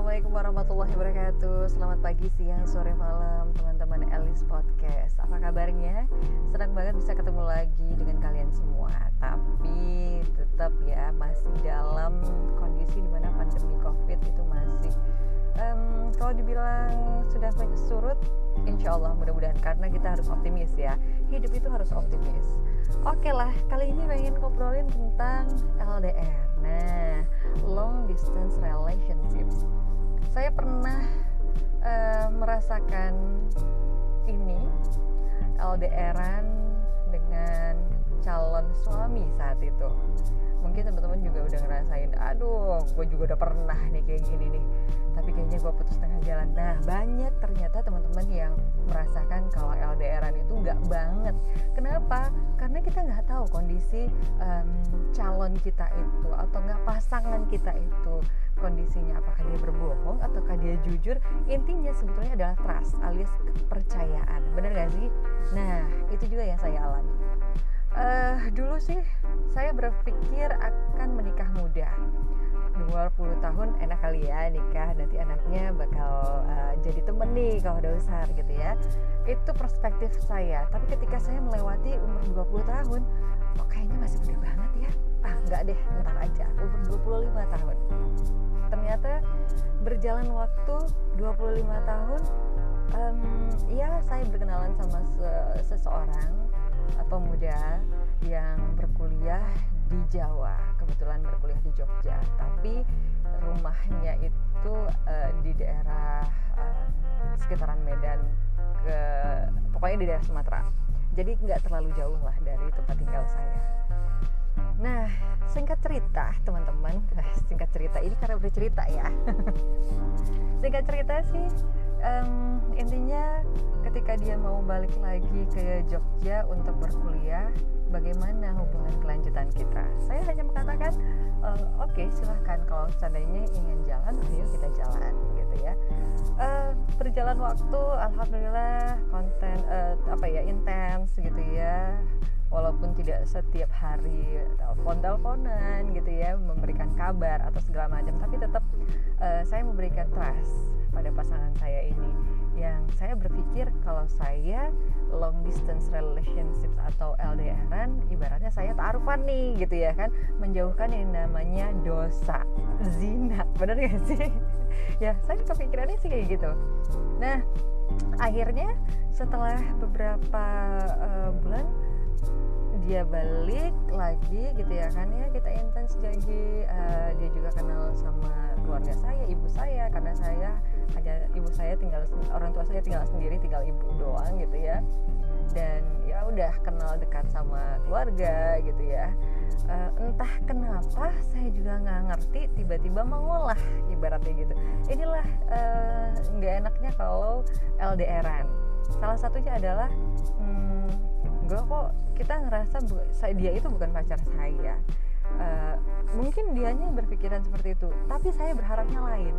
Assalamualaikum warahmatullahi wabarakatuh. Selamat pagi, siang, sore, malam Teman-teman Elis Podcast. Apa kabarnya? Senang banget bisa ketemu lagi dengan kalian semua. Tapi tetap ya masih dalam kondisi di mana pandemi covid itu masih um, Kalau dibilang sudah surut Insya Allah mudah-mudahan Karena kita harus optimis ya. Hidup itu harus optimis. Oke lah, kali ini pengen ngobrolin tentang LDR Nah, long distance relationships. Saya pernah uh, merasakan ini LDRan dengan calon suami saat itu. Mungkin teman-teman juga udah ngerasain, aduh, gue juga udah pernah nih kayak gini nih. Tapi kayaknya gue putus tengah jalan. Nah, banyak ternyata teman-teman yang merasakan kalau LDRan itu nggak banget. Kenapa? Karena kita nggak tahu kondisi um, calon kita itu atau nggak pasangan kita itu kondisinya. Apakah dia berbohong ataukah dia jujur? Intinya sebetulnya adalah trust alias kepercayaan. Benar gak sih? Nah itu juga yang saya alami. Uh, dulu sih saya berpikir akan menikah muda 20 tahun enak kali ya nikah. Nanti anaknya bakal uh, jadi temen nih kalau udah besar gitu ya. Itu perspektif saya. Tapi ketika saya melewati umur 20 tahun kok kayaknya masih muda banget ya? Ah nggak deh ntar aja. Umur 25 tahun. Ternyata berjalan waktu 25 tahun um, ya saya berkenalan sama se seseorang pemuda yang berkuliah di Jawa kebetulan berkuliah di Jogja. Tapi rumahnya itu uh, di daerah uh, sekitaran Medan ke pokoknya di daerah Sumatera. Jadi nggak terlalu jauh lah dari tempat tinggal saya. Nah singkat cerita teman-teman. Singkat cerita ini karena udah cerita ya. Singkat cerita sih um, intinya ketika dia mau balik lagi ke Jogja untuk berkuliah bagaimana hubungan kelanjutan kita? Saya hanya mengatakan uh, oke okay, silahkan. Kalau seandainya ingin jalan ayo kita jalan gitu ya. Uh, berjalan waktu alhamdulillah konten uh, apa ya intens gitu ya. Walaupun tidak setiap hari telepon teleponan gitu ya memberikan kabar atau segala macam tapi tetap uh, saya memberikan trust pada pasangan saya ini. Yang saya berpikir kalau saya long distance relationships atau LDRan ibaratnya saya taruhan nih gitu ya kan. Menjauhkan yang namanya dosa zina. Benar gak sih? Ya saya kepikirannya sih kayak gitu. Nah akhirnya setelah beberapa uh, bulan dia balik lagi gitu ya kan. Ya kita intens jadi uh, dia juga kenal sama keluarga saya ibu saya. Karena saya hanya ibu saya tinggal orang tua saya tinggal sendiri tinggal ibu doang gitu ya. Dan ya udah kenal dekat sama keluarga gitu ya. Uh, entah kenapa saya juga nggak ngerti tiba-tiba mengolah ibaratnya gitu. Inilah nggak uh, enaknya kalau LDRan salah satunya adalah hmm, gue kok kita ngerasa dia itu bukan pacar saya. Uh, mungkin dianya berpikiran seperti itu tapi saya berharapnya lain.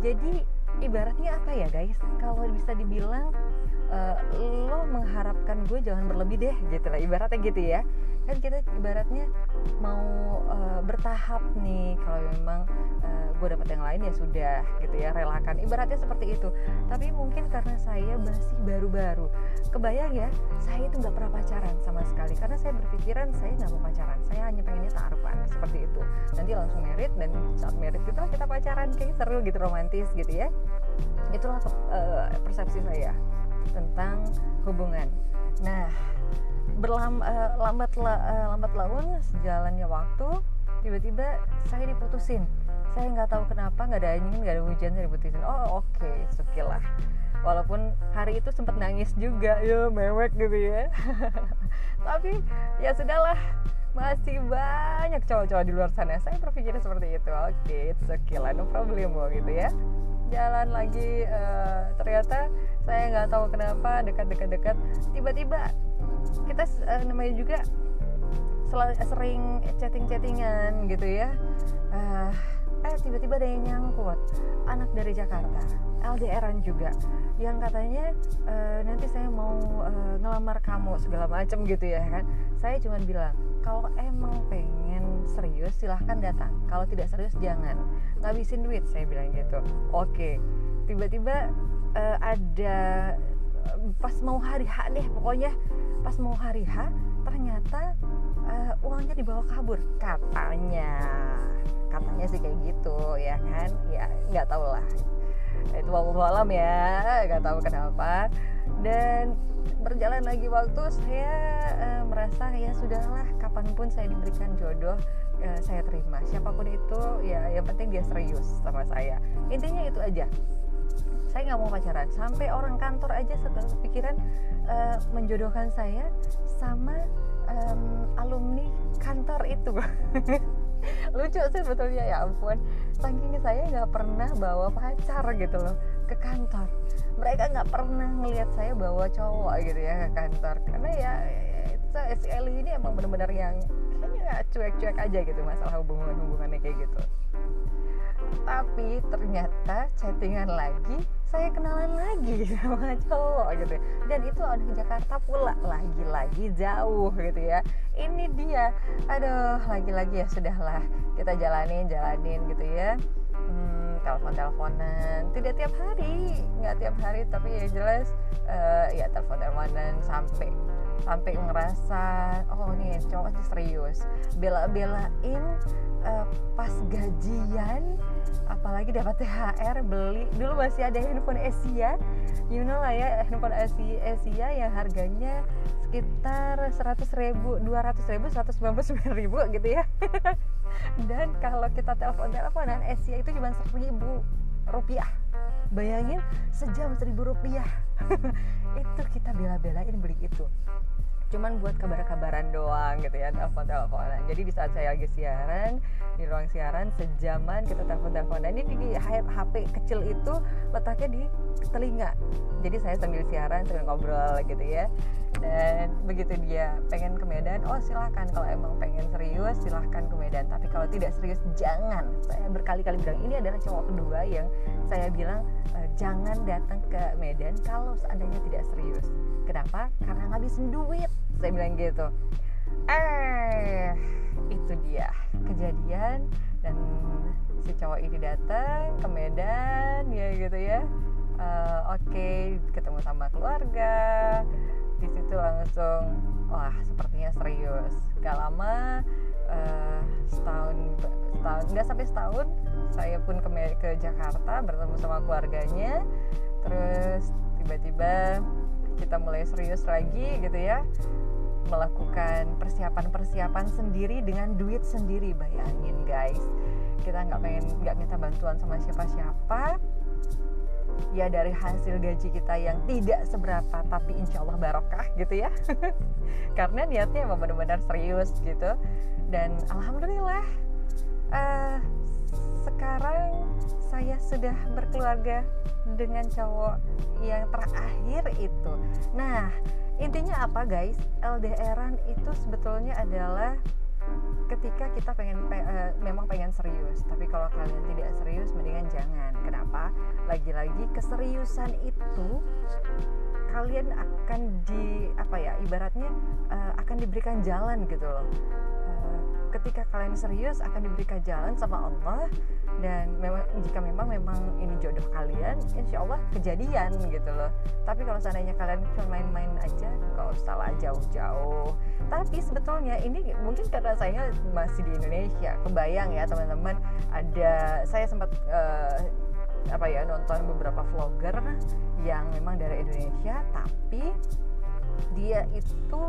Jadi ibaratnya apa ya guys? Kalau bisa dibilang uh, mengharapkan gue jangan berlebih deh gitu lah. Ibaratnya gitu ya. Kan kita ibaratnya mau uh, bertahap nih. Kalau memang uh, gue dapat yang lain ya sudah gitu ya. Relakan. Ibaratnya seperti itu. Tapi mungkin karena saya masih baru-baru. Kebayang ya saya itu nggak pernah pacaran sama sekali. Karena saya berpikiran saya nggak mau pacaran. Saya hanya pengennya taruhan seperti itu. Nanti langsung merit dan saat merit itu kita pacaran. Kayak seru gitu romantis gitu ya. Itulah uh, persepsi saya tentang hubungan. Nah, berlam uh, lambat la, uh, lambat laun sejalannya waktu tiba-tiba saya diputusin. Saya nggak tahu kenapa nggak ada angin nggak ada hujan saya diputusin. Oh oke, okay. Walaupun hari itu sempat nangis juga, ya mewek gitu ya. Tapi ya sudahlah, masih banyak cowok-cowok di luar sana. Saya berpikir seperti itu. Oke, okay, it's no problem gitu ya jalan lagi uh, ternyata saya nggak tahu kenapa dekat-dekat-dekat tiba-tiba kita uh, namanya juga sering chatting-chattingan gitu ya. Uh, eh tiba-tiba ada yang nyangkut. Anak dari Jakarta LDRan juga yang katanya e, nanti saya mau e, ngelamar kamu segala macam gitu ya kan. Saya cuma bilang kalau emang pengen serius silahkan datang. Kalau tidak serius jangan. Ngabisin duit saya bilang gitu. Oke. Tiba-tiba e, ada pas mau hari H deh pokoknya. Pas mau hari H ternyata uh, uangnya dibawa kabur. Katanya. Katanya sih kayak gitu ya kan? Ya nggak tahu lah. Itu waktu malam ya nggak tahu kenapa. Dan berjalan lagi waktu saya uh, merasa ya sudahlah kapan pun saya diberikan jodoh uh, saya terima. Siapa pun itu ya yang penting dia serius sama saya. Intinya itu aja. Saya nggak mau pacaran. Sampai orang kantor aja pikiran uh, menjodohkan saya sama um, alumni kantor itu lucu sih sebetulnya ya ampun. Saking saya nggak pernah bawa pacar gitu loh ke kantor. Mereka nggak pernah ngelihat saya bawa cowok gitu ya ke kantor. Karena ya si Eli ini emang bener-bener yang kayaknya cuek-cuek aja gitu masalah hubungan-hubungannya kayak gitu. Tapi ternyata chattingan lagi saya kenalan lagi sama cowok gitu. Dan itu ada di Jakarta pula lagi-lagi jauh gitu ya. Ini dia. Aduh lagi-lagi ya sudahlah. Kita jalanin jalanin gitu ya. Hmm, telepon teleponan tidak tiap hari nggak tiap hari tapi ya jelas uh, ya telepon teleponan sampai sampai ngerasa oh nih cowok serius. Bela-belain uh, pas gajian apalagi dapat THR beli. Dulu masih ada handphone Asia you know lah ya handphone Asia, Asia yang harganya sekitar 100 ribu 200 ribu 199 ribu gitu ya dan kalau kita telepon teleponan Asia itu cuma 1000 rupiah. Bayangin sejam 1000 rupiah. Itu kita bela-belain beli itu cuman buat kabar-kabaran doang gitu ya telepon-teleponan. Jadi di saat saya lagi siaran di ruang siaran sejaman kita telepon-teleponan. Ini di HP kecil itu letaknya di telinga. Jadi saya sambil siaran sambil ngobrol gitu ya. Dan begitu dia pengen ke Medan oh silahkan kalau emang pengen serius silahkan ke Medan. Tapi kalau tidak serius jangan. Saya berkali-kali bilang ini adalah cowok kedua yang saya bilang e, jangan datang ke Medan kalau seandainya tidak serius. Kenapa? Karena ngabisin duit saya bilang gitu. Eh itu dia kejadian dan si cowok ini datang ke Medan ya gitu ya. Uh, oke okay, ketemu sama keluarga. Di situ langsung wah sepertinya serius. Gak lama uh, setahun setahun nggak sampai setahun saya pun ke ke Jakarta bertemu sama keluarganya. Terus tiba-tiba kita mulai serius lagi gitu ya. Melakukan persiapan-persiapan sendiri dengan duit sendiri bayangin guys. Kita nggak pengen nggak minta bantuan sama siapa-siapa. Ya dari hasil gaji kita yang tidak seberapa tapi insya Allah barokah gitu ya. Karena niatnya emang benar-benar serius gitu. Dan alhamdulillah uh, sekarang saya sudah berkeluarga dengan cowok yang terakhir itu. Nah intinya apa guys? LDRan itu sebetulnya adalah ketika kita pengen pe, uh, memang pengen serius. Tapi kalau kalian tidak serius mendingan jangan. Kenapa? Lagi-lagi keseriusan itu kalian akan di apa ya ibaratnya uh, akan diberikan jalan gitu loh ketika kalian serius akan diberikan jalan sama Allah dan memang jika memang memang ini jodoh kalian insya Allah kejadian gitu loh. Tapi kalau seandainya kalian cuma main-main aja nggak usah lah jauh-jauh. Tapi sebetulnya ini mungkin karena saya masih di Indonesia kebayang ya teman-teman ada saya sempat uh, apa ya nonton beberapa vlogger yang memang dari Indonesia tapi dia itu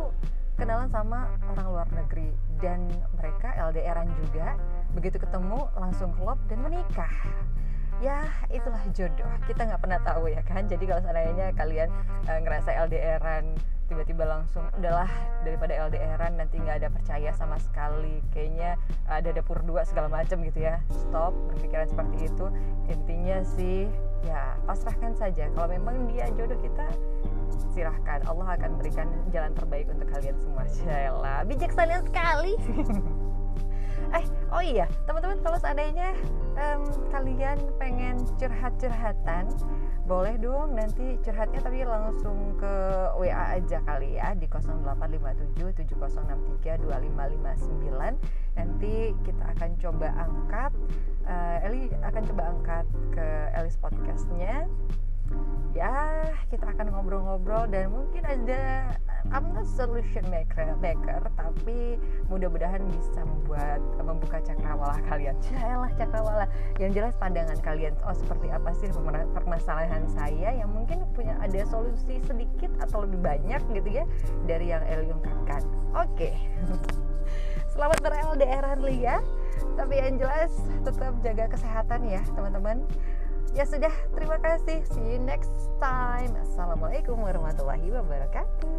kenalan sama orang luar negeri. Dan mereka LDRan juga. Begitu ketemu langsung klop dan menikah. Ya itulah jodoh. Kita nggak pernah tahu ya kan? Jadi kalau seandainya kalian e, ngerasa LDRan tiba-tiba langsung udahlah daripada LDRan nanti nggak ada percaya sama sekali. Kayaknya ada dapur dua segala macam gitu ya. Stop berpikiran seperti itu. Intinya sih ya pasrahkan saja. Kalau memang dia jodoh kita silahkan Allah akan berikan jalan terbaik untuk kalian semua Jailah bijaksana sekali. Eh oh iya teman-teman kalau seandainya um, kalian pengen curhat-curhatan boleh dong nanti curhatnya tapi langsung ke WA aja kali ya di 0857 7063 2559 nanti kita akan coba angkat uh, Eli akan coba angkat ke Elis podcastnya. ya kita akan ngobrol-ngobrol dan mungkin ada I'm not solution maker, maker tapi mudah-mudahan bisa membuat membuka cakrawala kalian. Yaelah cakrawala. Yang jelas pandangan kalian oh seperti apa sih permasalahan saya yang mungkin punya ada solusi sedikit atau lebih banyak gitu ya dari yang Eli ungkapkan. Oke. Okay. Selamat ber-LDRan Lia. Tapi yang jelas tetap jaga kesehatan ya, teman-teman. Ya sudah, terima kasih. See you next time. Assalamualaikum warahmatullahi wabarakatuh.